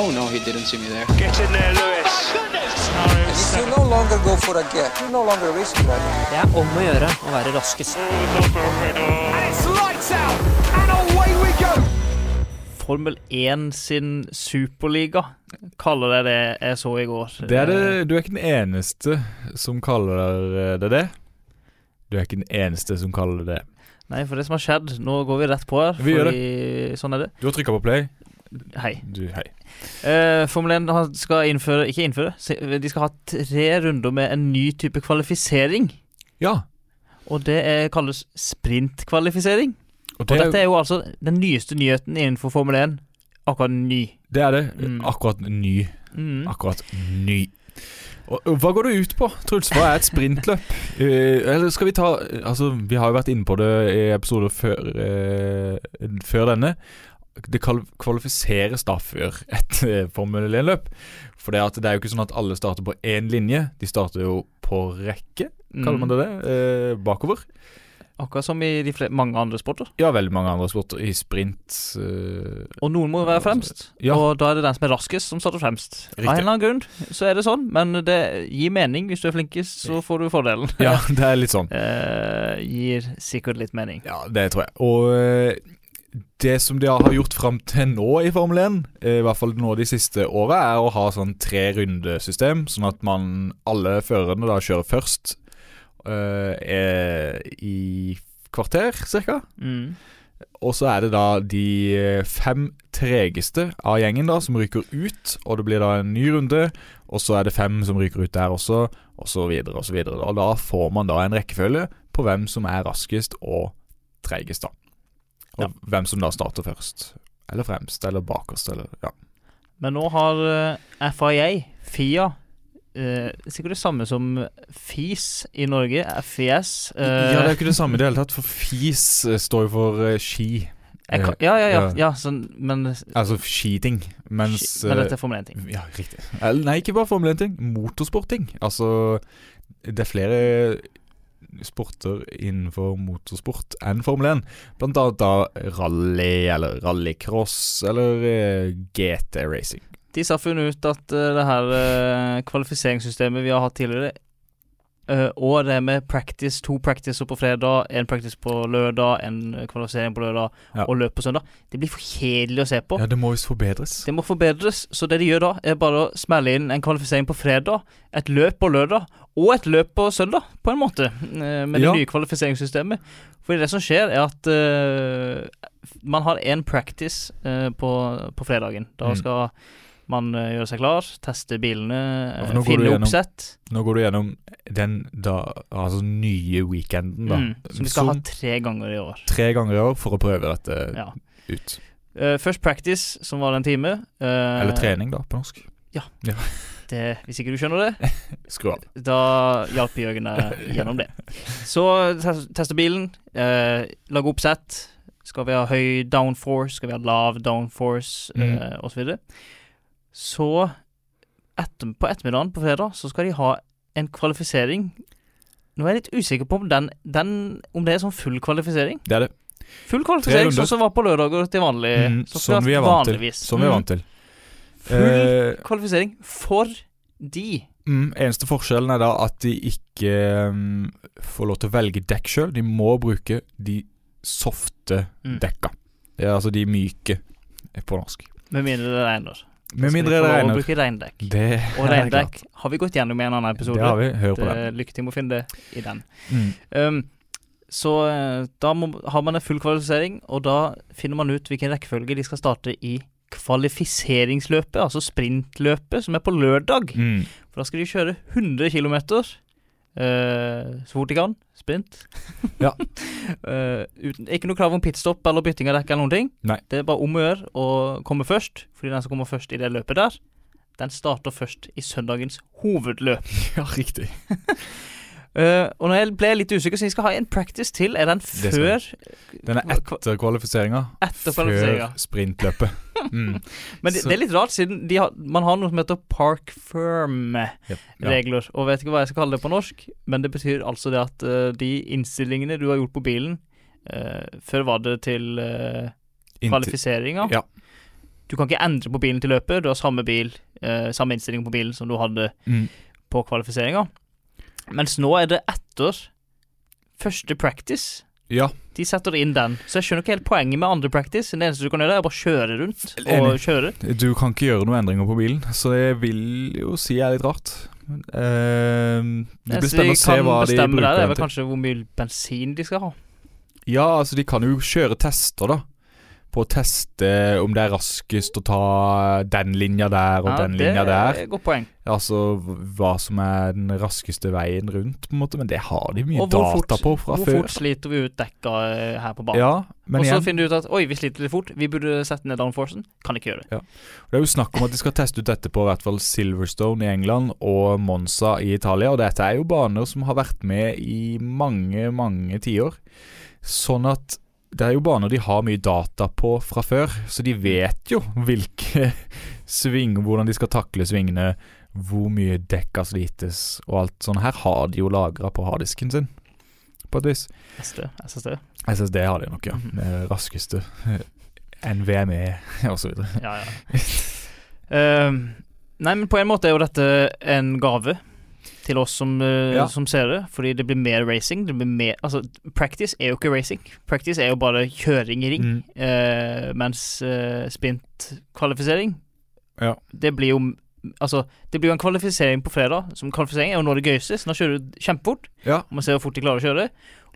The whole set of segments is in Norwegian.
Oh no, he didn't see me there. Get in there, Lewis. You no longer go for a gap, You no longer risk that. Det er om å gjøre å være raskest. Formel 1 sin superliga, kaller det det jeg så i går. Det er det, du er ikke den eneste som kaller det det. Du er ikke den eneste som kaller det det. Nei, for det som har skjedd Nå går vi rett på her. Vi gjør det. Sånn er det. Du har trykka på play. Hei. Du, hei. Uh, Formel 1 skal innføre Ikke innføre, de skal ha tre runder med en ny type kvalifisering. Ja. Og det er, kalles sprintkvalifisering. Og det og dette er jo altså den nyeste nyheten innenfor Formel 1. Akkurat ny. det er det. Mm. Akkurat ny. Mm. Akkurat ny. Og, hva går det ut på, Truls? Hva er et sprintløp? Eh, eller skal vi ta Altså, vi har jo vært inne på det i episoder før, eh, før denne. Det kvalifiseres da før et eh, Formel 1-løp. For det, det er jo ikke sånn at alle starter på én linje. De starter jo på rekke, kaller man det det? Eh, bakover. Akkurat som i mange andre sporter. Ja, veldig mange andre sporter. I sprint eh, Og noen må være fremst. Ja. Og da er det den som er raskest, som starter fremst. Av en eller annen grunn så er det sånn, men det gir mening. Hvis du er flinkest, så får du fordelen. Ja, det er litt sånn. Eh, gir sikkert litt mening. Ja, det tror jeg. Og eh, det som de har gjort fram til nå i Formel 1, eh, i hvert fall nå de siste åra, er å ha sånn tre rundesystem, sånn at man alle førerne da kjører først er i kvarter, cirka. Mm. Og så er det da de fem tregeste av gjengen da som ryker ut, og det blir da en ny runde. Og så er det fem som ryker ut der også, og så videre og så videre. Og da får man da en rekkefølge på hvem som er raskest og tregest, da. Og Ja. hvem som da starter først. Eller fremst, eller bakerst, eller ja. Men nå har eh, FIA, FIA eh, Sikkert det samme som FIS i Norge. FIS. eh, ja, det er jo ikke det samme i det hele tatt, for FIS eh, står jo for eh, ski. kan, ja, ja, ja. Ja. sånn, men, Altså skiting. Mens men eh, dette er Formel 1-ting. Ja, riktig. Eller, nei, ikke bare Formel 1-ting. Motorsportting. Altså, det er flere sporter innenfor motorsport enn Formel 1. Blant annet da rally, eller rallycross, eller uh, GT racing. De har funnet ut at uh, det her uh, kvalifiseringssystemet vi har hatt tidligere, eh, og det med practice, to practicer på fredag, en practice på lørdag, en kvalifisering på lørdag Ja. og løp på søndag, det blir for kjedelig å se på. Ja, det må visst forbedres. Det må forbedres, så det de gjør da, er bare å smelle inn en kvalifisering på fredag, et løp på lørdag og et løp på søndag, på en måte, Uh, med Ja. det nye kvalifiseringssystemet. Fordi det som skjer, er at uh, man har én practice på, på fredagen. Da Mm. Man gjør gjøre seg klar, tester bilene, Ja, eh, for nå går du finne gjennom- oppsett. Nå går du gjennom den da, altså nye weekenden, da. Mm, som vi skal ha tre ganger i år. tre ganger i år for å prøve dette Ja. ut. Uh, først practice, som var en time. Uh, Eller trening, da, på norsk. Det, hvis ikke du skjønner det, Skru av. Da hjalp Jørgen deg gjennom det. Så tester teste bilen, uh, lage oppsett. Skal vi ha høy downforce, skal vi ha lav downforce, Mm. Uh, osv. Så etter, på ettermiddagen på fredag så skal de ha en kvalifisering. Nå er jeg litt usikker på om, den, den, om det er sånn full kvalifisering. Det er det. Full kvalifisering, sånn som var på lørdager til vanlig. Mm, som vi er vant til. Som vi er vant til. Full uh, kvalifisering for de. Mm, eneste forskjellen er da at de ikke um, får lov til å velge dekk sjøl. De må bruke de softe Mm. dekka. Det er altså de myke eh, på norsk. Med mindre det regner. Med mindre det regner. bruke regndekk. Det Og regndekk har vi gått gjennom i en annen episode. Det har vi. Hør på Det- Det Lykke til med å finne det i den. Mm. Um, så eh, da må, har man en full kvalifisering, og da finner man ut hvilken rekkefølge de skal starte i kvalifiseringsløpet, altså sprintløpet, som er på lørdag. Mm. For da skal de kjøre 100 km eh, så fort de kan. Sprint. Ja. uh, uten, ikke noe krav om pitstop eller bytting av dekk eller noen ting. Nei. Det er bare om å gjøre å komme først, fordi den som kommer først i det løpet der, den starter først i søndagens hovedløp. Ja, riktig. Eh, og når jeg ble litt usikker, så jeg skal ha en practice til. Er den før Den er etter kvalifiseringa. Etter. Før sprintløpet. Mm. Men det, det er litt rart, siden de har, man har noe som heter Park Firm-regler. Ja. Og vet ikke hva jeg skal kalle det på norsk, men det betyr altså det at uh, de innstillingene du har gjort på bilen uh, Før var det til uh, kvalifiseringa. Ja. Du kan ikke endre på bilen til løpet. Du har samme bil, samme innstilling på bilen som du hadde Mm. på kvalifiseringa. Mens nå er det etter første practice. Ja. De setter inn den. Så jeg skjønner ikke helt poenget med andre practice. Det eneste du kan gjøre, er bare kjøre rundt og kjøre. Du kan ikke gjøre noen endringer på bilen, så det vil jo si er litt rart. Uh, det blir spennende å se hva de bruker Det er vel kanskje hvor mye bensin de skal ha. Ja, altså de kan jo kjøre tester, da. På å teste om det er raskest å ta den linja der og Ja, den linja der. er godt poeng. Altså hva som er den raskeste veien rundt, på en måte. Men det har de mye data fort, på fra hvor før. fort sliter vi ut dekka eh, her på banen? Ja, men og så igjen, finner du ut at oi, vi sliter litt fort, vi burde sette ned downforcen. Kan ikke gjøre det. det er jo snakk om at de skal teste ut dette på i hvert fall Silverstone i England og Monza i Italia. Og dette er jo baner som har vært med i mange, mange tiår. Sånn at det er jo baner de har mye data på fra før, så de vet jo hvilke svinger, hvordan de skal takle svingene, hvor mye dekka slites og alt sånn. Her har de jo lagra på harddisken sin, på et vis. SD, SSD. SSD har de nok, ja. Mhm. Det raskeste. NVMe osv. Ja, ja. uh, nei, men på en måte er jo dette en gave til oss som, eh, Ja. som ser det, fordi det blir mer racing. Det blir mer Altså, practice er jo ikke racing. Practice er jo bare kjøring i ring, Mm. eh, mens uh, sprintkvalifisering Ja. Det blir jo Altså, det blir jo en kvalifisering på fredag. Som Kvalifisering er jo av det gøyeste, så da kjører du kjempefort. Ja. Man ser hvor fort de klarer å kjøre.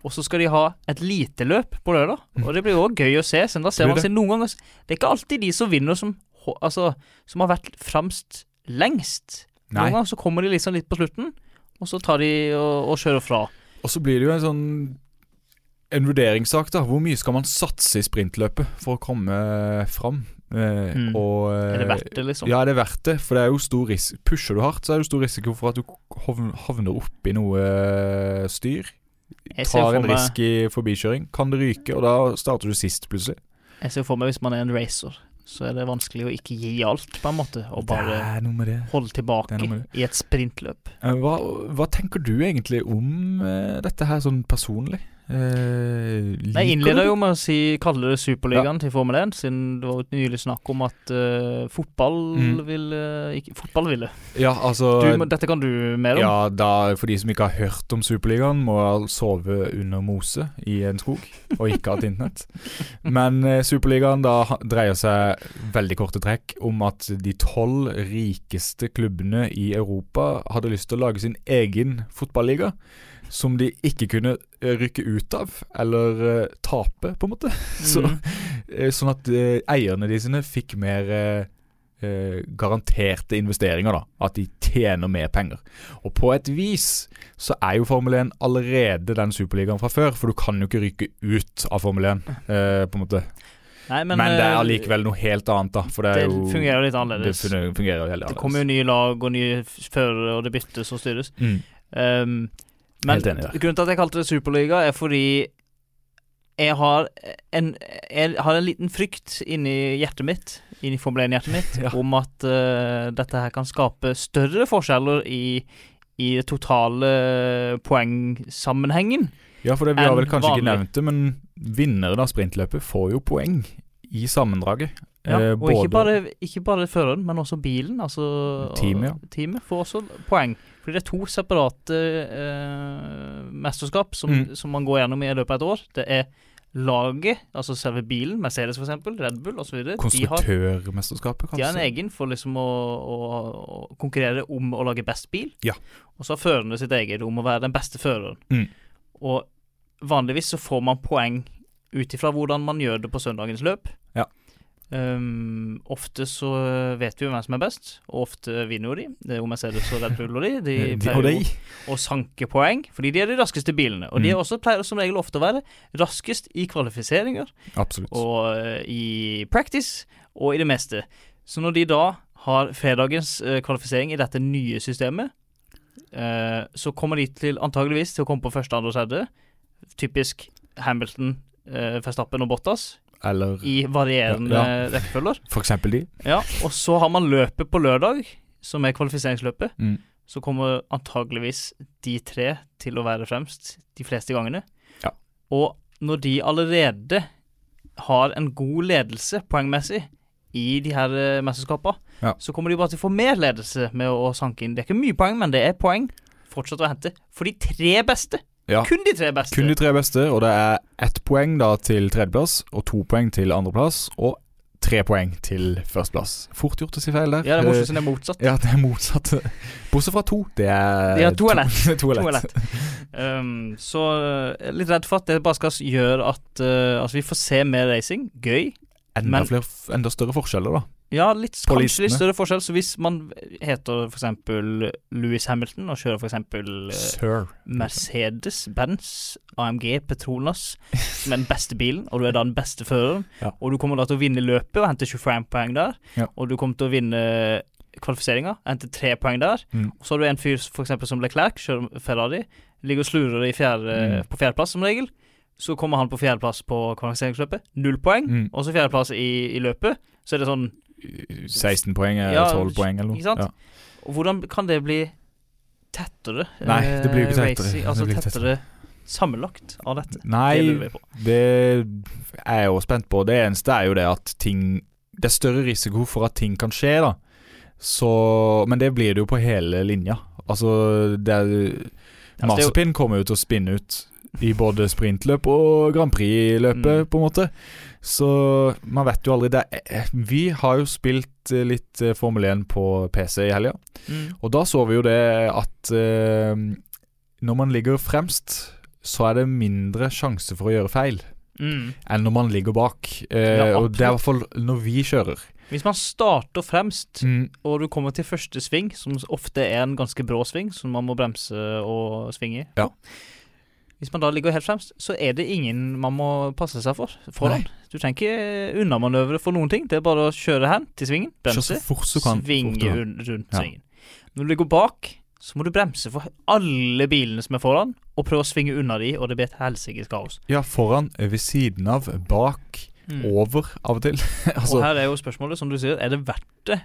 Og så skal de ha et lite løp på lørdag. Mm. Og det blir jo også gøy å se. Så da ser man seg noen ganger Det er ikke alltid de som vinner, som, altså, som har vært fremst lengst. Nei. Noen ganger så kommer de liksom litt på slutten, og så tar de og, og kjører fra. Og så blir det jo en sånn En vurderingssak, da. Hvor mye skal man satse i sprintløpet for å komme fram? Eh, Mm. og, Er det eh, verdt det, liksom? Ja, er det verdt det? For det er jo stor ris Pusher du hardt, så er det jo stor risiko for at du havn- havner oppi noe eh, styr. Tar en risk i forbikjøring. Kan det ryke, og da starter du sist, plutselig. jeg ser for meg hvis man er en racer, så er det vanskelig å ikke gi alt, på en måte, og bare holde tilbake i et sprintløp. Eh, Hva, hva tenker du egentlig om uh, dette her sånn personlig? Uh, Jeg innleder jo med å si kalle det Superligaen til Formel 1, siden det var nylig snakk om at uh, fotball Mm. ville ikke, Fotball ville. Ja, altså Du, dette kan du mer om. Ja, da, for de som ikke har hørt om Superligaen, må sove under mose i en skog og ikke ha et internett. Men Superligaen da dreier seg veldig korte trekk om at de tolv rikeste klubbene i Europa hadde lyst til å lage sin egen fotballiga. Som de ikke kunne eh, rykke ut av, eller eh, tape, på en måte. Så, Mm. sånn at eierne de sine fikk mer garanterte investeringer, da. At de tjener mer penger. Og på et vis så er jo Formel 1 allerede den superligaen fra før, for du kan jo ikke rykke ut av Formel 1, eh, på en måte. Nei, Men, men, det er likevel allikevel noe helt annet, da. For det det jo fungerer litt annerledes. Det, fungerer helt Det kommer jo nye lag og nye førere, og det byttes og styres. mm. Um, men Helt enig der. grunnen til at jeg kalte det Superliga, er fordi jeg har en, jeg har en liten frykt inni hjertet mitt, inni Formel 1-hjertet mitt, Ja. om at uh, dette her kan skape større forskjeller i, i totale poengsammenhengen. Ja, for det, vi har vel kanskje ikke nevnt det, men vinneren av sprintløpet får jo poeng i sammendraget. Ja, og og ikke bare, ikke bare føreren, men også bilen. Altså Teamet, ja. Teamet får også poeng. Fordi det er to separate eh, mesterskap som, Mm. som man går gjennom i løpet av et år. Det er laget, altså selve bilen, Mercedes eksempel, Red Bull osv. Konstruktørmesterskapet, kanskje. De har en egen for liksom å, å, å konkurrere om å lage best bil. Ja. Og så har førerne sitt eget om å være den beste føreren. Mm. Og vanligvis så får man poeng ut ifra hvordan man gjør det på søndagens løp. Ja. Um, ofte så vet vi jo hvem som er best, og ofte vinner jo de. Det er jo Mercedes og Red Bull og de. De De- pleier jo å sanke poeng, fordi de er de raskeste bilene. Og de Mm. er også pleier som regel ofte å være raskest i kvalifiseringer Absolutt. og uh, i practice og i det meste. Så når de da har fredagens uh, kvalifisering i dette nye systemet, uh, så kommer de til antageligvis til å komme på første, andre og tredje. Typisk Hamilton, eh, Verstappen og Bottas Eller i varierende Ja, rekkefølger. for eksempel de. Ja, og så har man løpet på lørdag, som er kvalifiseringsløpet. Mm. Så kommer antageligvis de tre til å være fremst de fleste gangene. Ja. Og når de allerede har en god ledelse poengmessig i de her eh, mesterskapene, Ja. så kommer de bare til å få mer ledelse med å, å sanke inn. Det er ikke mye poeng, men det er poeng fortsatt å hente for de tre beste. Ja. Kun de tre beste. Kun de tre beste, og det er ett poeng da til tredjeplass, og to poeng til andreplass, og tre poeng til førsteplass. Fort gjort å si feil der. Ja, det er morsomt Eh, det er motsatt. Ja, det er motsatt. Bortsett fra to. Det er Ja, to er lett. to er To er lett. Um, så eh, litt redd for at det bare skal gjøre at uh, Altså, vi får se mer racing. Gøy. Enda, Men- flere, enda større forskjeller, da. Ja, litt, På kanskje litt større forskjell. Så hvis man heter eksempel Louis Hamilton og kjører eksempel eh, Sir. Mercedes-Benz AMG Petronas, som er den beste bilen, og du er da den beste føreren, Ja. og du kommer da til å vinne løpet og hente 25 poeng der, Ja. og du kommer til å vinne kvalifiseringa, hente tre poeng der, Mm. og så har du en fyr for eksempel som Leclerc, kjører Ferrari, ligger og slurer i fjerde, Mm. på fjerdeplass som regel, så kommer han på fjerdeplass på kvalifiseringsløpet, null poeng, Mm. og så fjerdeplass i, i løpet, så er det sånn 16 poeng eller Ja, 12 poeng eller noe. Ja. Og hvordan kan det bli tettere? Nei, det blir jo ikke eh, tettere. racing? Altså tettere, tettere sammenlagt av dette. Nei, Det det er jeg jo spent på. Det eneste er jo det at ting Det er større risiko for at ting kan skje, da. Så Men det blir det jo på hele linja. Altså, det er Altså, Marsepin kommer jo til å spinne ut i både sprintløp og Grand Prix-løpet, Mm. på en måte. Så man vet jo aldri. Det er, vi har jo spilt eh, litt eh, Formel 1 på PC i helga, Mm. og da så vi jo det at eh, når man ligger fremst, så er det mindre sjanse for å gjøre feil Mm. enn når man ligger bak. Eh, Ja, og det er i hvert fall når vi kjører. Hvis man starter fremst, Mm, og du kommer til første sving, som ofte er en ganske brå sving, som man må bremse og svinge i, Ja. Hvis man da ligger helt fremst, så er det ingen man må passe seg for foran. Du trenger ikke unnamanøvre for noen ting. Det er bare å kjøre hen til svingen, bremse, svinge rundt Ja. svingen. Når du ligger bak, så må du bremse for alle bilene som er foran, og prøve å svinge unna de, og det blir et helsikes kaos. Ja, foran, ved siden av, bak, over av og til. altså, Og her er jo spørsmålet, som du sier, er det verdt det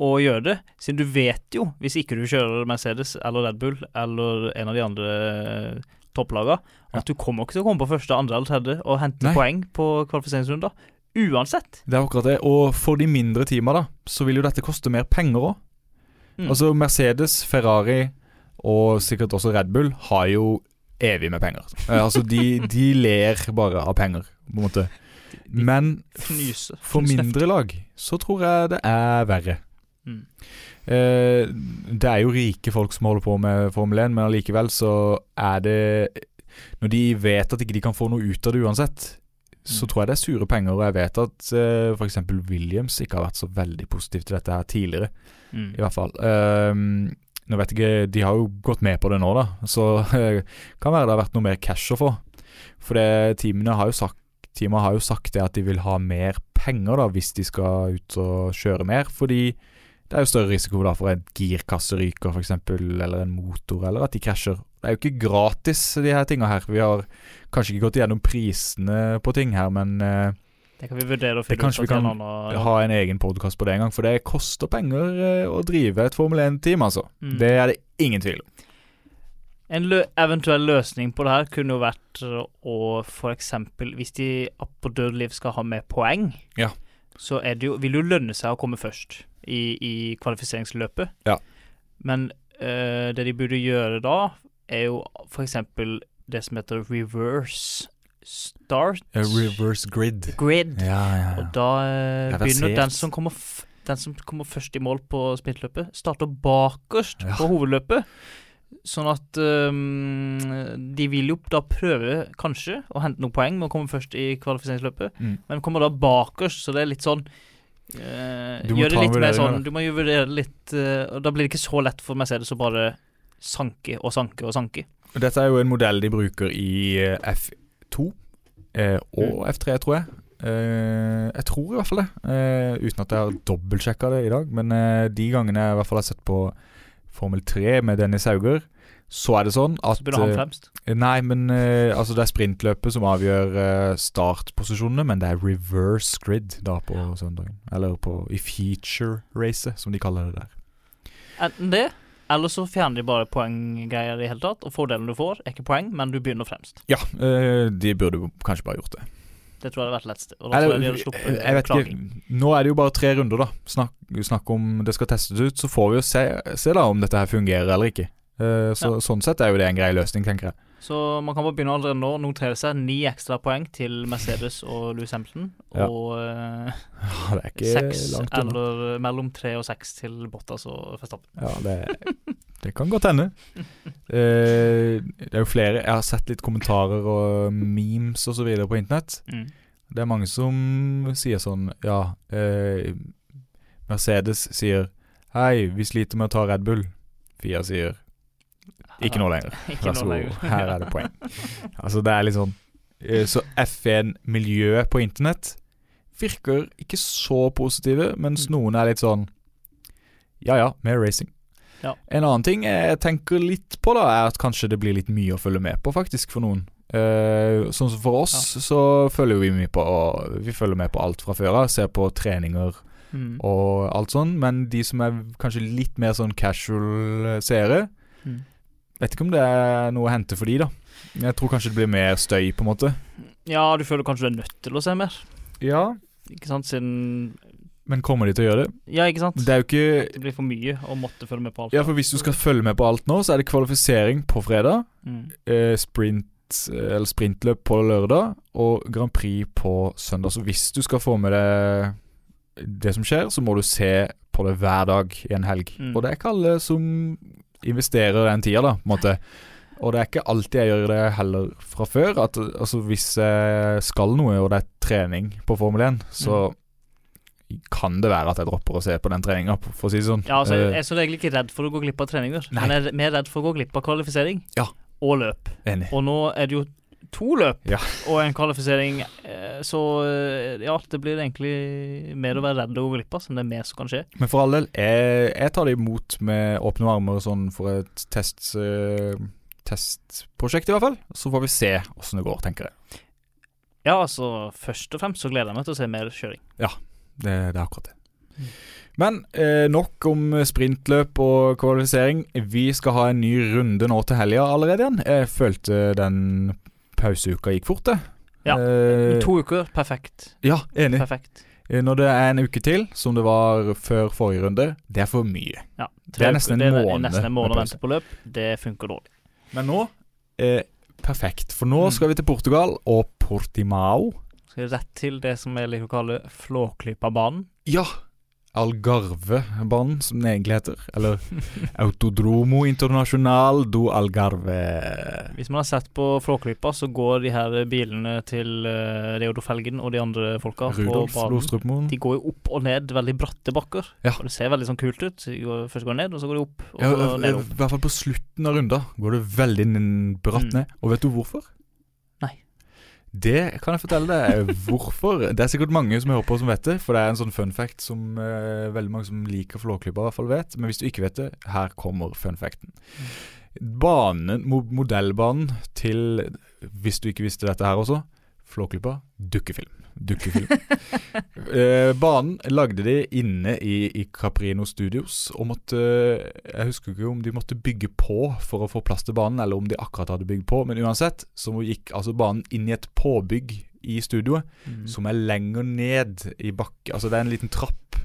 å gjøre det? Siden du vet jo, hvis ikke du kjører Mercedes eller Red Bull eller en av de andre topplaga, Ja. at du kommer ikke til å komme på første, andre eller tredje og hente Nei. poeng på kvalifiseringsrunder. Uansett. Det er akkurat det. Og for de mindre teamene, da, så vil jo dette koste mer penger òg. Mm. Altså Mercedes, Ferrari og sikkert også Red Bull har jo evig med penger. Eh, altså de, de ler bare av penger, på en måte. Men for mindre lag så tror jeg det er verre. Mm. Eh, det er jo rike folk som holder på med Formel 1, men allikevel så er det Når de vet at ikke de kan få noe ut av det uansett, så Mm. tror jeg det er sure penger. Og jeg vet at uh, f.eks. Williams ikke har vært så veldig positiv til dette her tidligere, Mm. i hvert fall. Uh, nå vet jeg ikke De har jo gått med på det nå, da, så uh, kan være det har vært noe mer cash å få. For det, teamene har jo sagt Teamet har jo sagt det at de vil ha mer penger da hvis de skal ut og kjøre mer, fordi det er jo større risiko da for en girkasse ryker f.eks., eller en motor, eller at de krasjer. Det er jo ikke gratis, de her tinga her. Vi har kanskje ikke gått gjennom prisene på ting her, men eh, Det kan vi vurdere å Det finne kanskje vi kan og... ha en egen podkast på det en gang, for det koster penger eh, å drive et Formel 1-team, altså. Mm. Det er det ingen tvil om. En lø eventuell løsning på det her kunne jo vært uh, å eksempel Hvis de på dødeliv skal ha med poeng, Ja. så er det jo, vil det jo lønne seg å komme først i, i kvalifiseringsløpet. Ja. Men uh, det de burde gjøre da, er jo eksempel det som heter reverse start reverse grid. grid. Ja, ja, Og da uh, begynner den som kommer den som kommer først i mål på sprintløpet, starter bakerst på hovedløpet. Sånn at um, De vil jo da prøve, kanskje, å hente noen poeng med å komme først i kvalifiseringsløpet, Mm. men kommer da bakerst, så det er litt sånn øh, Du må Gjør det litt mer sånn. Du må jo vurdere litt uh, da blir det ikke så lett for Mercedes å bare sanke og sanke og sanke. Dette er jo en modell de bruker i eh, F2 eh, og F3, tror jeg. Eh, jeg tror i hvert fall det, eh, uten at jeg har dobbeltsjekka det i dag. Men de gangene jeg i hvert fall har sett på Formel 3 med Dennis Hauger, så er det sånn at Så begynner han eh, fremst. Nei, men eh, altså det er sprintløpet som avgjør eh, startposisjonene, men det er reverse grid da på søndagen. Eller på, i feature-racet, som de kaller det der. Enten det, eller så fjerner de bare poenggreier i hele tatt, og fordelen du får, er ikke poeng, men du begynner fremst. Ja, de burde kanskje bare gjort det. Det tror jeg hadde vært lettest. Eller, jeg vet klaging. ikke Nå er det jo bare tre runder, da. Snakk, snakk om det skal testes ut. Så får vi jo se, se da om dette her fungerer eller ikke. Eh, så, Sånn sett er jo det en grei løsning, tenker jeg. Så man kan bare begynne allerede nå. Notere seg ni ekstra poeng til Mercedes og Louis Hamilton. Ja. Og Ja, det ikke seks eller mellom tre og seks til Bottas og Verstappen. Ja, det, det kan godt hende. Eh, det er jo flere Jeg har sett litt kommentarer og memes og så videre på internett. Mm. Det er mange som sier sånn Ja, eh, Mercedes sier Hei, vi sliter med å ta Red Bull. Fia sier ikke nå lenger. Vær så god, her er det poeng. Altså, det er litt sånn eh, Så F1-miljøet på internett virker ikke så positive, mens Mm. noen er litt sånn Ja ja, mer racing. Ja. En annen ting jeg tenker litt på, da er at kanskje det blir litt mye å følge med på, faktisk, for noen. Uh, sånn som for oss, så følger vi mye på Vi følger med på alt fra før av. Ser på treninger Mm. og alt sånn, men de som er kanskje litt mer sånn casual seere, Mm. Vet ikke om det er noe å hente for de, da. Jeg tror kanskje det blir mer støy, på en måte. Ja, du føler kanskje du er nødt til å se mer. Ja. Ikke sant, siden Men kommer de til å gjøre det? Ja, ikke sant? Det er jo ikke Det blir for mye å måtte følge med på alt. Ja, for hvis du skal følge med på alt nå, så er det kvalifisering på fredag, Mm. eh, sprint eller sprintløp på lørdag og Grand Prix på søndag. Så hvis du skal få med deg det som skjer, så må du se på det hver dag i en helg. Mm. Og det er ikke alle som investerer den tida, da, på en måte. Og det er ikke alltid jeg gjør det heller fra før. At altså, hvis jeg skal noe, og det er trening på Formel 1, så kan det være at jeg dropper å se på den treninga, for å si det sånn. Ja, altså, jeg Eh, er som regel ikke redd for å gå glipp av treninger. Nei. Men jeg er mer redd for å gå glipp av kvalifisering Ja. og løp. enig. Og nå er det jo to løp Ja. og en kvalifisering, eh, så eh, ja, det blir egentlig mer å være redd og gå glipp av, som det er mer som kan skje. Men for all del, jeg, jeg tar det imot med åpne armer sånn for et test, uh, testprosjekt, i hvert fall. Så får vi se åssen det går, tenker jeg. Ja, altså, først og fremst så gleder jeg meg til å se mer kjøring. Det, det er akkurat det. Men eh, nok om sprintløp og kvalifisering. Vi skal ha en ny runde nå til helga allerede igjen. Jeg følte den pauseuka gikk fort, det. Ja, Eh, To uker, perfekt. ja, enig. Perfekt. Eh, Når det er en uke til, som det var før forrige runde, det er for mye. Ja, Det er nesten en det er måned nesten en måned å vente på løp. Det funker dårlig. Men nå eh, Perfekt. For nå Mm. skal vi til Portugal og Portimao. Skal vi rett til det som jeg liker å kalle Flåklypa-banen. Ja. Algarve-banen, som den egentlig heter. Eller Autodromo Internasjonal do Algarve. Hvis man har sett på Flåklypa, så går de her bilene til uh, Reodor Felgen og de andre folka Rudolf på banen. De går jo opp og ned veldig bratte bakker. Ja. Og Det ser veldig sånn kult ut. De går, først går de ned, og så går de opp. Og Ja, I hvert fall på slutten av runda går det veldig bratt Mm. ned. Og vet du hvorfor? Det kan jeg fortelle deg. Hvorfor? Det er sikkert mange som hører på som vet det, for det er en sånn fun fact som uh, veldig mange som liker Flåklypa, i hvert fall vet. Men hvis du ikke vet det, her kommer fun facten. Banen, modellbanen til Hvis du ikke visste dette her også, Flåklypa dukkefilm. Dukkefilm. eh, banen lagde de inne i, i Caprino Studios, og måtte Jeg husker ikke om de måtte bygge på for å få plass til banen, eller om de akkurat hadde bygd på, men uansett så gikk altså banen inn i et påbygg i studioet Mm. som er lenger ned i bakke Altså det er en liten trapp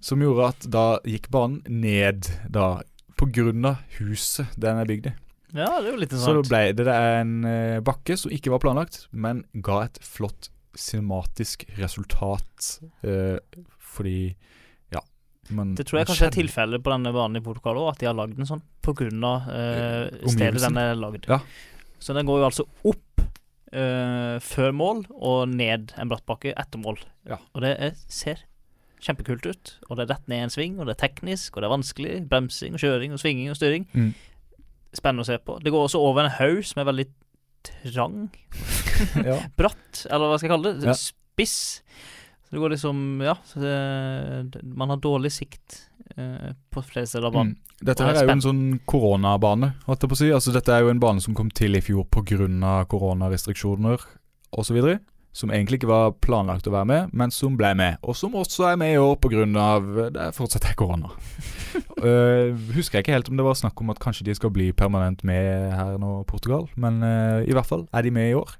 som gjorde at da gikk banen ned da på grunn av huset den er bygd i. Ja, det er jo litt Så interessant. ble det, det en eh, bakke som ikke var planlagt, men ga et flott cinematisk resultat. eh, fordi Ja. Men Det tror jeg kanskje er kjenner- tilfellet på denne banen i Portugal òg, at de har lagd den sånn på grunn av eh, stedet Omgivelsen. den er lagd. Ja. Så den går jo altså opp eh, før mål og ned en bratt bakke etter mål. Ja. Og det er, ser kjempekult ut. Og det er rett ned en sving, og det er teknisk, og det er vanskelig. Bremsing og kjøring og svinging og styring. Mm. Spennende å se på. Det går også over en haug som er veldig trang. ja. Bratt, eller hva skal jeg kalle det? Ja. Spiss. Så det går liksom Ja, det- man har dårlig sikt eh, på flere steder av banen. Mm. Dette her er er jo en sånn koronabane, holdt jeg på å si. Altså, dette er jo en bane som kom til i fjor pga. koronarestriksjoner osv. Som egentlig ikke var planlagt å være med, men som ble med. Og som også er med i år pga. det fortsatt er korona. uh, husker jeg ikke helt om det var snakk om at kanskje de skal bli permanent med her nå, Portugal. Men uh, i hvert fall er de med i år.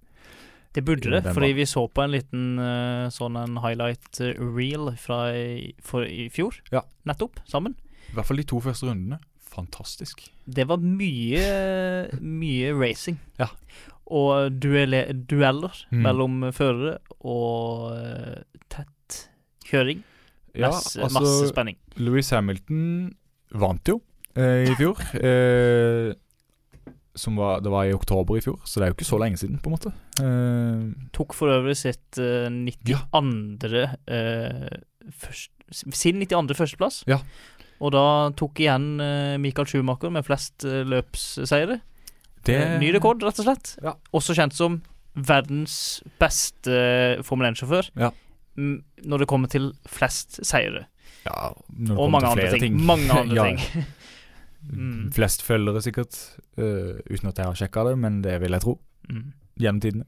Det burde det, fordi vi så på en liten uh, sånn en highlight eh, reel fra i, for, i fjor. Ja. Nettopp, sammen. I hvert fall de to første rundene. Fantastisk. Det var mye, mye racing. Ja. Og duelle, dueller Mm. mellom førere og eh, tett kjøring. Ja, Masse, altså masse spenning. Louis Hamilton vant jo eh, i fjor. Eh, som var, det var i oktober i fjor, så det er jo ikke så lenge siden, på en måte. Eh, Tok for øvrig sitt eh, 92. eh, først, sin 92. førsteplass. Ja. Og da tok igjen eh, Michael Schumacher med flest uh, løpsseire. Det Eh, Ny rekord, rett og slett. Ja. Også kjent som verdens beste eh, Formel 1-sjåfør Ja. når det kommer til flest seire. Ja, når det Og kommer til flere ting. Mange andre ting. Mm. Flest følgere, sikkert. Uh, uten at jeg har sjekka det, men det vil jeg tro. Mm. Gjennom tidene.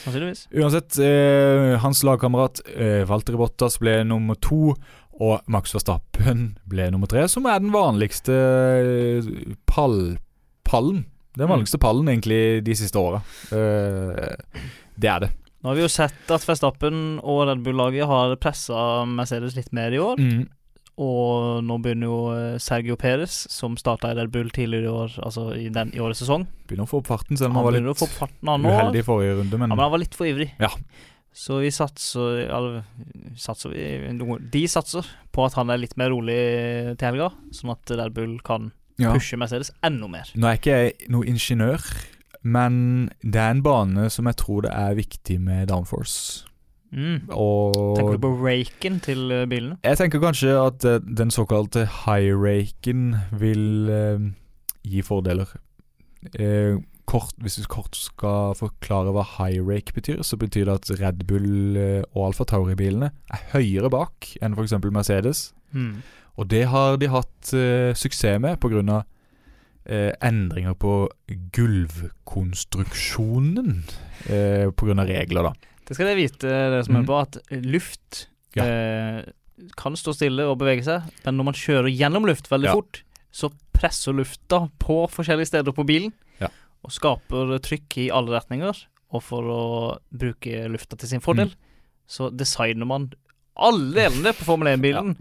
Sannsynligvis. Uansett, uh, hans lagkamerat uh, Valtteri Bottas ble nummer to, og Max Verstappen ble nummer tre, som er den vanligste pall, pallen. Den Mm. vanligste pallen egentlig de siste åra. Uh, det er det. Nå har vi jo sett at Verstappen og Red Bull-laget har pressa Mercedes litt mer i år. Mm. Og nå begynner jo eh, Sergio Perez, som starta i Red Bull tidligere i år, altså i, den, i årets sesong. Begynner å få opp farten, selv om Han var litt få farten han uheldig i forrige runde. Men, Ja, men han var litt for ivrig. Ja. Så vi satser, eller, satser vi, De satser på at han er litt mer rolig til helga, sånn at Red Bull kan ja. pushe Mercedes enda mer. Nå er jeg ikke noen noe ingeniør, men det er en bane som jeg tror det er viktig med downforce. Mm. Og Tenker du på raken til eh, bilene? Jeg tenker kanskje at eh, den såkalte high-raken vil eh, gi fordeler. Eh, kort, hvis vi kort skal forklare hva high-rake betyr, så betyr det at Red Bull eh, og Alfa Tauri-bilene er høyere bak enn f.eks. Mercedes. Mm. Og det har de hatt eh, suksess med pga. Eh, endringer på gulvkonstruksjonen. Eh, pga. regler, da. Det skal dere vite, dere som Mm. hører på, at luft Ja. eh, kan stå stille og bevege seg, men når man kjører gjennom luft veldig Ja. fort, så presser lufta på forskjellige steder på bilen Ja. og skaper trykk i alle retninger. Og for å bruke lufta til sin fordel, Mm. så designer man alle delene på Formel 1-bilen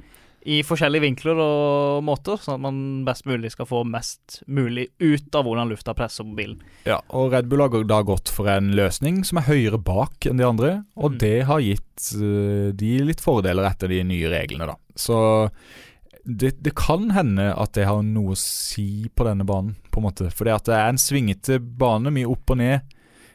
i forskjellige vinkler og måter, sånn at man best mulig skal få mest mulig ut av hvordan lufta presser på bilen. Ja, og Red Bull har da gått for en løsning som er høyere bak enn de andre, og Mm. det har gitt eh, de litt fordeler etter de nye reglene, da. Så det, det kan hende at det har noe å si på denne banen, på en måte. For det er en svingete bane, mye opp og ned.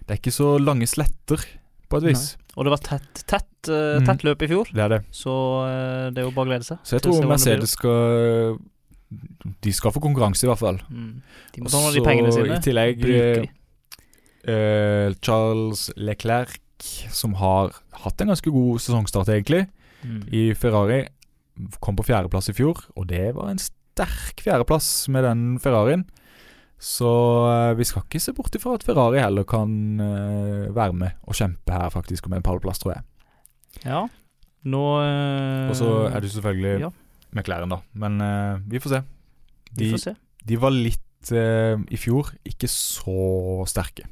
Det er ikke så lange sletter, på et vis. Og det var tett, tett, eh, Mm. tett løp i fjor, Det er det. så eh, det er jo bare å glede seg. Så jeg tror. Mercedes skal De skal få konkurranse, i hvert fall. Mm. De må ta noen av de pengene Så sine. I tillegg uh, Charles Leclerc, som har hatt en ganske god sesongstart, egentlig, Mm. i Ferrari, kom på fjerdeplass i fjor, og det var en sterk fjerdeplass med den Ferrarien. Så eh, vi skal ikke se bort ifra at Ferrari heller kan eh, være med og kjempe her, faktisk, om en pallplass, tror jeg. Ja. Nå øh, Og så er det selvfølgelig ja. McLaren, da. Men øh, vi får se. Vi får se. de var litt øh, i fjor ikke så sterke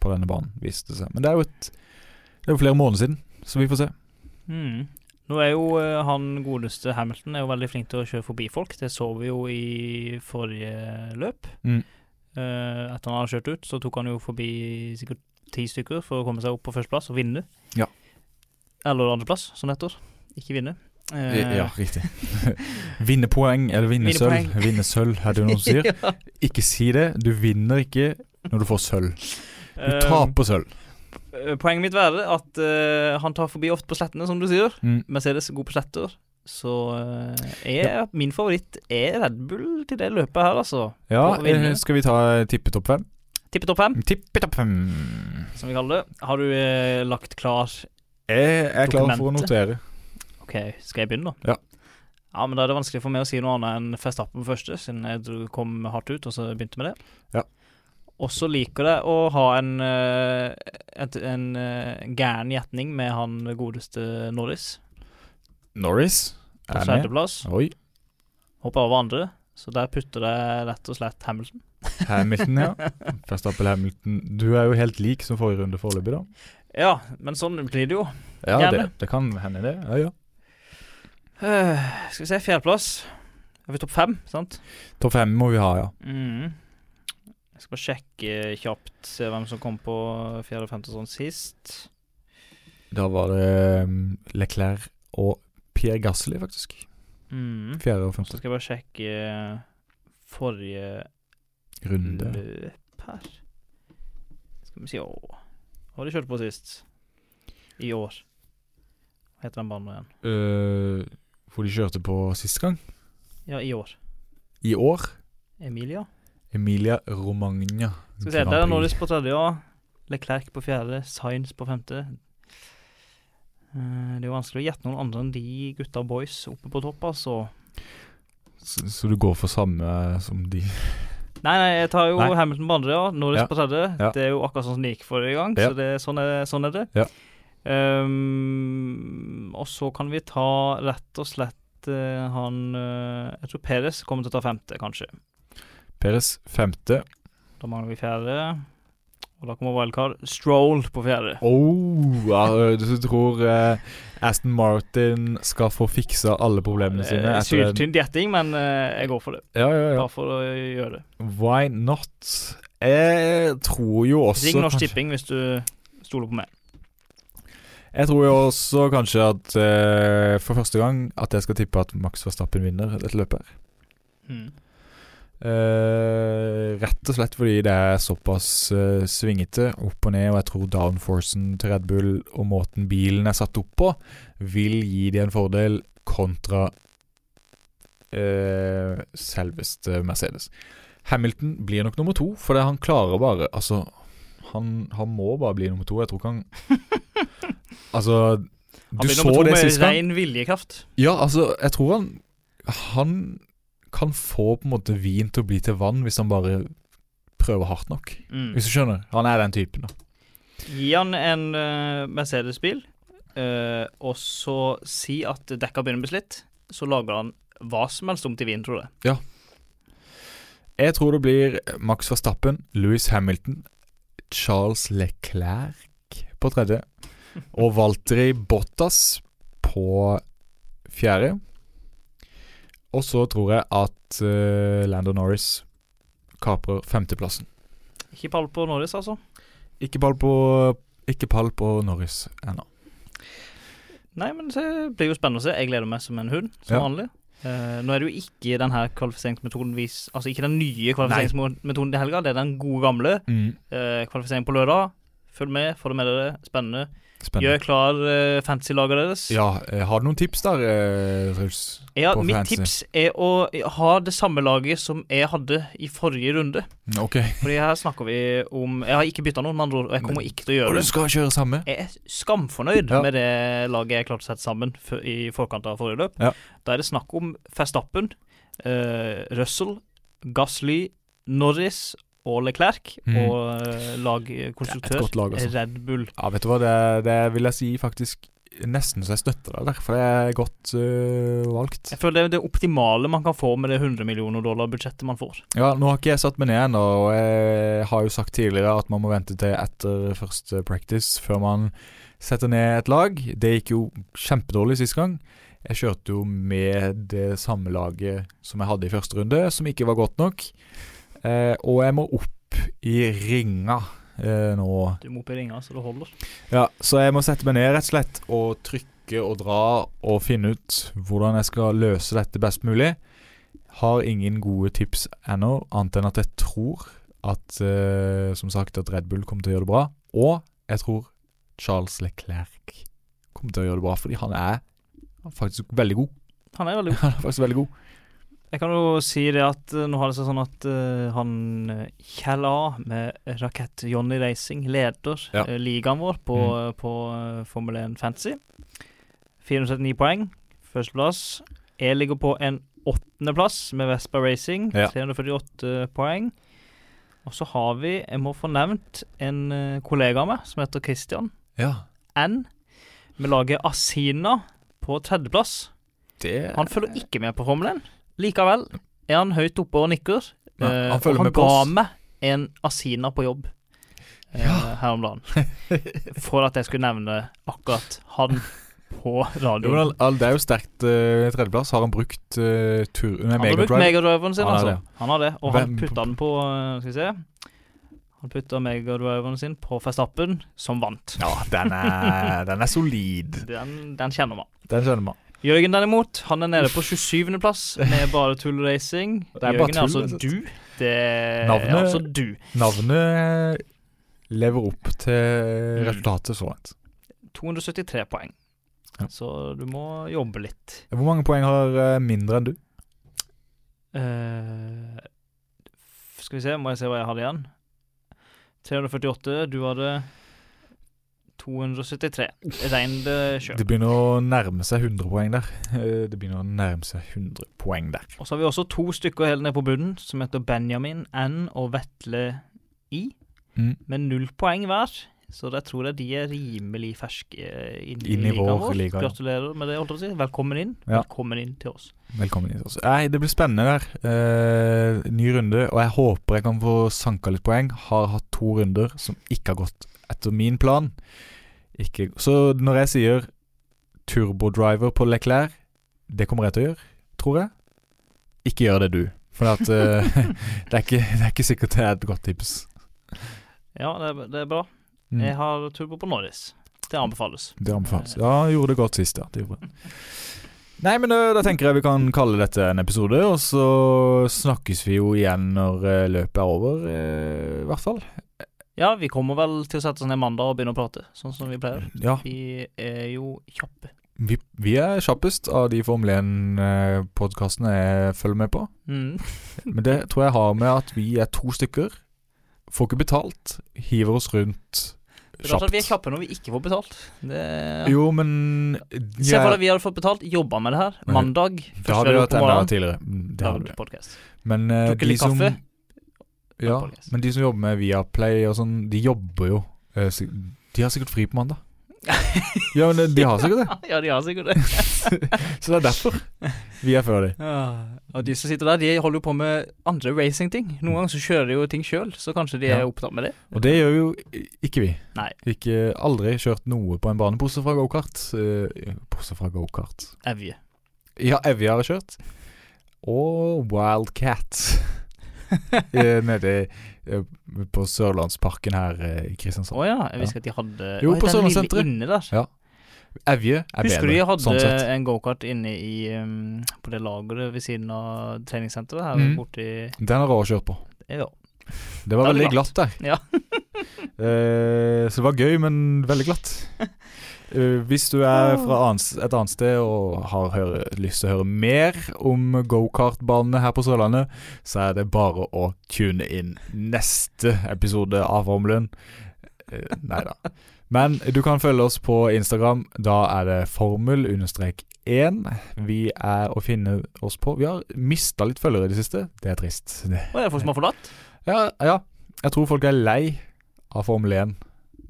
på denne banen, viste det seg. Men det er jo et Det er jo flere måneder siden, så vi får se. Mm. Nå er jo eh, han godeste Hamilton er jo veldig flink til å kjøre forbi folk. Det så vi jo i forrige løp. Mm. Uh, etter han hadde kjørt ut, så tok han jo forbi sikkert ti stykker for å komme seg opp på førsteplass og vinne. Ja. Eller andreplass, som det heter. Ikke vinne. Uh, Ja, riktig. vinne poeng eller vinne Vinne sølv. poeng. Vinne sølv, er det noen som sier. ja. Ikke si det. Du vinner ikke når du får sølv. Du uh, taper sølv. Eh, Poenget mitt være at uh, han tar forbi ofte på slettene, som du sier. Mm. Mercedes er god på sletter. Så eh, er min favoritt er Red Bull til det løpet her, altså. Ja, skal vi ta tippe topp fem? Tippe topp fem, Tippe topp fem. som vi kaller det. Har du eh, lagt klar Jeg er klar for å notere. OK, skal jeg begynne, da? Ja. Ja, men Da er det vanskelig for meg å si noe annet enn Festappen første, siden jeg kom hardt ut og så begynte med det. Ja. Og så liker det å ha en, en, et, en eh, gæren gjetning med han godeste Norris Norris er med. sjetteplass. Oi. Hopper over andre, så der putter det rett og slett Hamilton. Hamilton, ja. Verstappen Hamilton. Du er jo helt lik som forrige runde foreløpig, da. Ja, men sånn blir det jo. Ja, det, det kan hende, det. Ja, ja. Uh, skal vi se, fjerdeplass. Er vi topp fem, sant? Topp fem må vi ha, ja. Mhm. Jeg skal bare sjekke kjapt, se hvem som kom på fjerde og femte sånn sist. Da var det um, Leclerc og Pierre Gasli, faktisk. Mm. Fjerde og Så femte skal jeg bare sjekke forrige runde. løp her. Skal vi si Å, Hva har de kjørt på sist? I år. Hva heter den banen igjen? Uh, hvor de kjørte på sist gang. Ja, i år. I år. Emilia? Emilia Romagna. Skal vi se, der er Norris på tredje, ja. Leclerc på fjerde, Sainz på femte. Eh, Det er jo vanskelig å gjette noen andre enn de gutta boys oppe på topp, altså. Så, så du går for samme som de Nei, nei, jeg tar jo Nei. Hamilton på andre, ja. Norris Ja. på tredje. Ja. Det er jo akkurat sånn som det gikk forrige gang, Ja. så det, sånn, er, sånn er det. Ja. Ehm, og så kan vi ta rett og slett eh, han eh, Jeg tror Peres kommer til å ta femte, kanskje. Peres femte. Da mangler vi fjerde. Og da kommer wildcard. Stroll på fjerde. Oh, ja, du tror eh, Aston Martin skal få fiksa alle problemene sine? Eh, Syltynn gjetting, men eh, jeg går for det. Ja, ja, ja. Bare for å gjøre det. Why not? Jeg tror jo også Ring Norsk Tipping hvis du stoler på meg. Jeg tror jo også kanskje at eh, for første gang at jeg skal tippe at Max Verstappen vinner dette løpet. her. Mm. Eh, rett og slett fordi det er såpass uh, svingete opp og ned, og jeg tror downforcen til Red Bull og måten bilen er satt opp på, vil gi de en fordel kontra uh, selveste Mercedes. Hamilton blir nok nummer to, for det han klarer bare Altså, han, han må bare bli nummer to. Jeg tror ikke han Altså, Han blir nummer to med rein ren viljekraft. Ja, altså, jeg tror han Han kan få på en måte vin til å bli til vann hvis han bare prøver hardt nok. Mm. Hvis du skjønner? Han er den typen, da. Gi han en uh, Mercedes-bil, uh, og så si at dekka begynner å bli slitt, så lager han hva som helst om til vin, tror jeg. Jeg tror det blir Max Verstappen, Louis Hamilton, Charles Leclerc på tredje og Valtteri Bottas på fjerde. Og så tror jeg at uh, Lando Norris kaprer femteplassen. Ikke pall på Norris, altså. Ikke pall på, ikke pall på Norris ennå. Nei, men det blir jo spennende å se. Jeg gleder meg som en hund, som Ja. vanlig. Uh, nå er det jo ikke den her kvalifiseringsmetoden vis Altså ikke den nye kvalifiseringsmetoden til helga, det er den gode gamle. Mm. Uh, kvalifisering på lørdag. Følg med, få det med dere. Spennende. Spennende. Gjør klar uh, fantasy-laget deres. Ja, eh, har du noen tips der, uh, Truls? Ja, mitt fantasy. tips er å ha det samme laget som jeg hadde i forrige runde. Mm, Ok. Fordi her snakker vi om Jeg har ikke bytta noen, med andre ord, og jeg kommer ikke til å gjøre Og du skal kjøre samme? Jeg er skamfornøyd Ja. med det laget jeg klarte å sette sammen for, i forkant av forrige løp. Ja. Da er det snakk om Verstappen, uh, Russell, Gasly, Norris og Leclerc. mm. Og eh, lagkonstruktør lag, altså. Red Bull. Ja, vet du hva, det, det vil jeg si faktisk nesten så jeg støtter deg der, for det er godt øh, valgt. Jeg føler det er det optimale man kan få med det 100 millioner dollar-budsjettet man får. Ja, nå har ikke jeg satt meg ned ennå, og jeg har jo sagt tidligere at man må vente til etter første practice før man setter ned et lag. Det gikk jo kjempedårlig sist gang. Jeg kjørte jo med det samme laget som jeg hadde i første runde, som ikke var godt nok. Eh, og jeg må opp i ringa eh, nå Du må opp i ringa så det holder. Ja, så jeg må sette meg ned rett og slett og trykke og dra og finne ut hvordan jeg skal løse dette best mulig. Har ingen gode tips ennå, annet enn at jeg tror at eh, Som sagt at Red Bull kommer til å gjøre det bra. Og jeg tror Charles Leclerc kommer til å gjøre det bra, fordi han er faktisk veldig god. Han er veldig god. Han er faktisk veldig god. Jeg kan jo si det at eh, nå har det seg sånn at uh, han uh, Kjell A med Rakett Johnny Racing leder Ja. uh, ligaen vår på, Mm. på uh, Formel 1 Fantasy. 479 poeng, førsteplass. Jeg ligger på en åttendeplass med Vespa Racing, Ja. 348 poeng. Og så har vi, jeg må få nevnt, en eh, kollega av meg som heter Christian Ja, N. Med laget Asina på tredjeplass. det Han følger ikke med på Formel 1. Likevel er han høyt oppe og nikker. Eh, han følger og med han på ga meg en Asina på jobb eh, her om dagen. For at jeg skulle nevne akkurat han på Jo, radioen. al- det er jo sterkt uh, tredjeplass. Har han brukt uh, tur... Nei, Han har brukt megadriveren sin, Han altså. Han har det. Og han Hvem- putta den på uh, Skal vi se. Han putta megadriveren sin på Festappen, som vant. Ja, den er, den er solid. Den, den kjenner man. Den kjenner man. Jørgen derimot, han er nede på 27.-plass med bare tullracing. Er Jørgen er altså du. Det er Navnet- altså du. Navnet lever opp til Mm. resultatet så langt. 273 poeng. Ja. Så du må jobbe litt. Hvor mange poeng har eh, mindre enn du? Uh, skal vi se, må jeg se hva jeg hadde igjen. 348. Du hadde 273. Regn det sjøl. Det begynner å nærme seg 100 poeng der. Eh, Det begynner å nærme seg 100 poeng der. Og så har vi også to stykker helt ned på bunnen, som heter Benjamin N og Vetle I, Mm. med null poeng hver. Så jeg tror jeg de er rimelig ferske inn, Inn i ligaen vår vår. liga, ja. Gratulerer med det, holdt jeg å si. Velkommen inn. Ja. Velkommen inn til oss. Velkommen inn til oss. Nei, det blir spennende der. Eh, ny runde, og jeg håper jeg kan få sanka litt poeng. Har hatt to runder som ikke har gått etter min plan. Ikke, så når jeg sier turbodriver på Leclerc, det kommer jeg til å gjøre, tror jeg. Ikke gjør det, du. For at, eh, det, er ikke, det er ikke sikkert det er et godt tips. Ja, det er, det er bra. Mm. Jeg har turbo på Norris. Det anbefales. Det anbefales. Ja, gjorde det godt sist, ja. Det gjorde. Nei, men da, da tenker jeg vi kan kalle dette en episode, og så snakkes vi jo igjen når eh, løpet er over, eh, i hvert fall. Ja, vi kommer vel til å sette oss ned mandag og begynne å prate, sånn som vi pleier. Ja, Vi er jo kjappe. vi, vi er kjappest av de Formel 1-podkastene jeg følger med på. Mm. Men det tror jeg har med at vi er to stykker. Får ikke betalt, hiver oss rundt kjapt. er vi er kjappe når vi ikke får betalt. Det Jo, men Se for deg vi hadde fått betalt, jobba med det her. Mandag. Det hadde vi vært enda tidligere. Mm, Det hadde vi. Men uh, de som kaffe. Ja, men de som jobber med Viaplay og sånn, de jobber jo eh, De har sikkert fri på mandag. Ja, men de har sikkert det. ja, de har sikkert det. Så det er derfor vi er før de. Ja. Og de som sitter der, de holder jo på med andre racingting. Noen ganger så kjører de jo ting sjøl, så kanskje de er opptatt med det. Og det gjør jo ikke vi. Nei. Ikke aldri kjørt noe på en bane, bortsett fra gokart. Uh, bortsett fra gokart. Evje. Ja, Evje har jeg kjørt. Og Wildcat. Eh, Nede eh, på Sørlandsparken her i i Å Kristiansand. ja, jeg visste at de hadde Jo, på Sørlandssenteret. Ja. Evje er Husker du de hadde sånn en gokart inne i um, På det lageret ved siden av treningssenteret her Mm. borti Den har Råd kjørt på. Ja. Det var veldig glatt der. Ja. Eh, så det var gøy, men veldig glatt. Eh, hvis du er fra et annet sted og har høre, lyst til å høre mer om gokartbanene her på Sørlandet, så er det bare å tune inn neste episode av Formelen. Uh, nei da. Men du kan følge oss på Instagram. Da er det formel-1. Vi er å finne oss på Vi har mista litt følgere i det siste. Det er trist. Det. Og er det folk som har forlatt? Ja, ja. Jeg tror folk er lei av Formel 1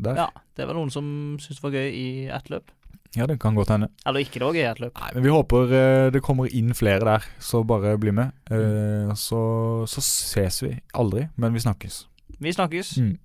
der. Ja. Det var noen som syntes det var gøy i ett løp. Ja, det kan godt hende. Eller ikke det var gøy i ett løp. Nei, men vi håper eh, det kommer inn flere der, så bare bli med. Eh, så, så ses vi aldri, men vi snakkes. Vi snakkes. Mm.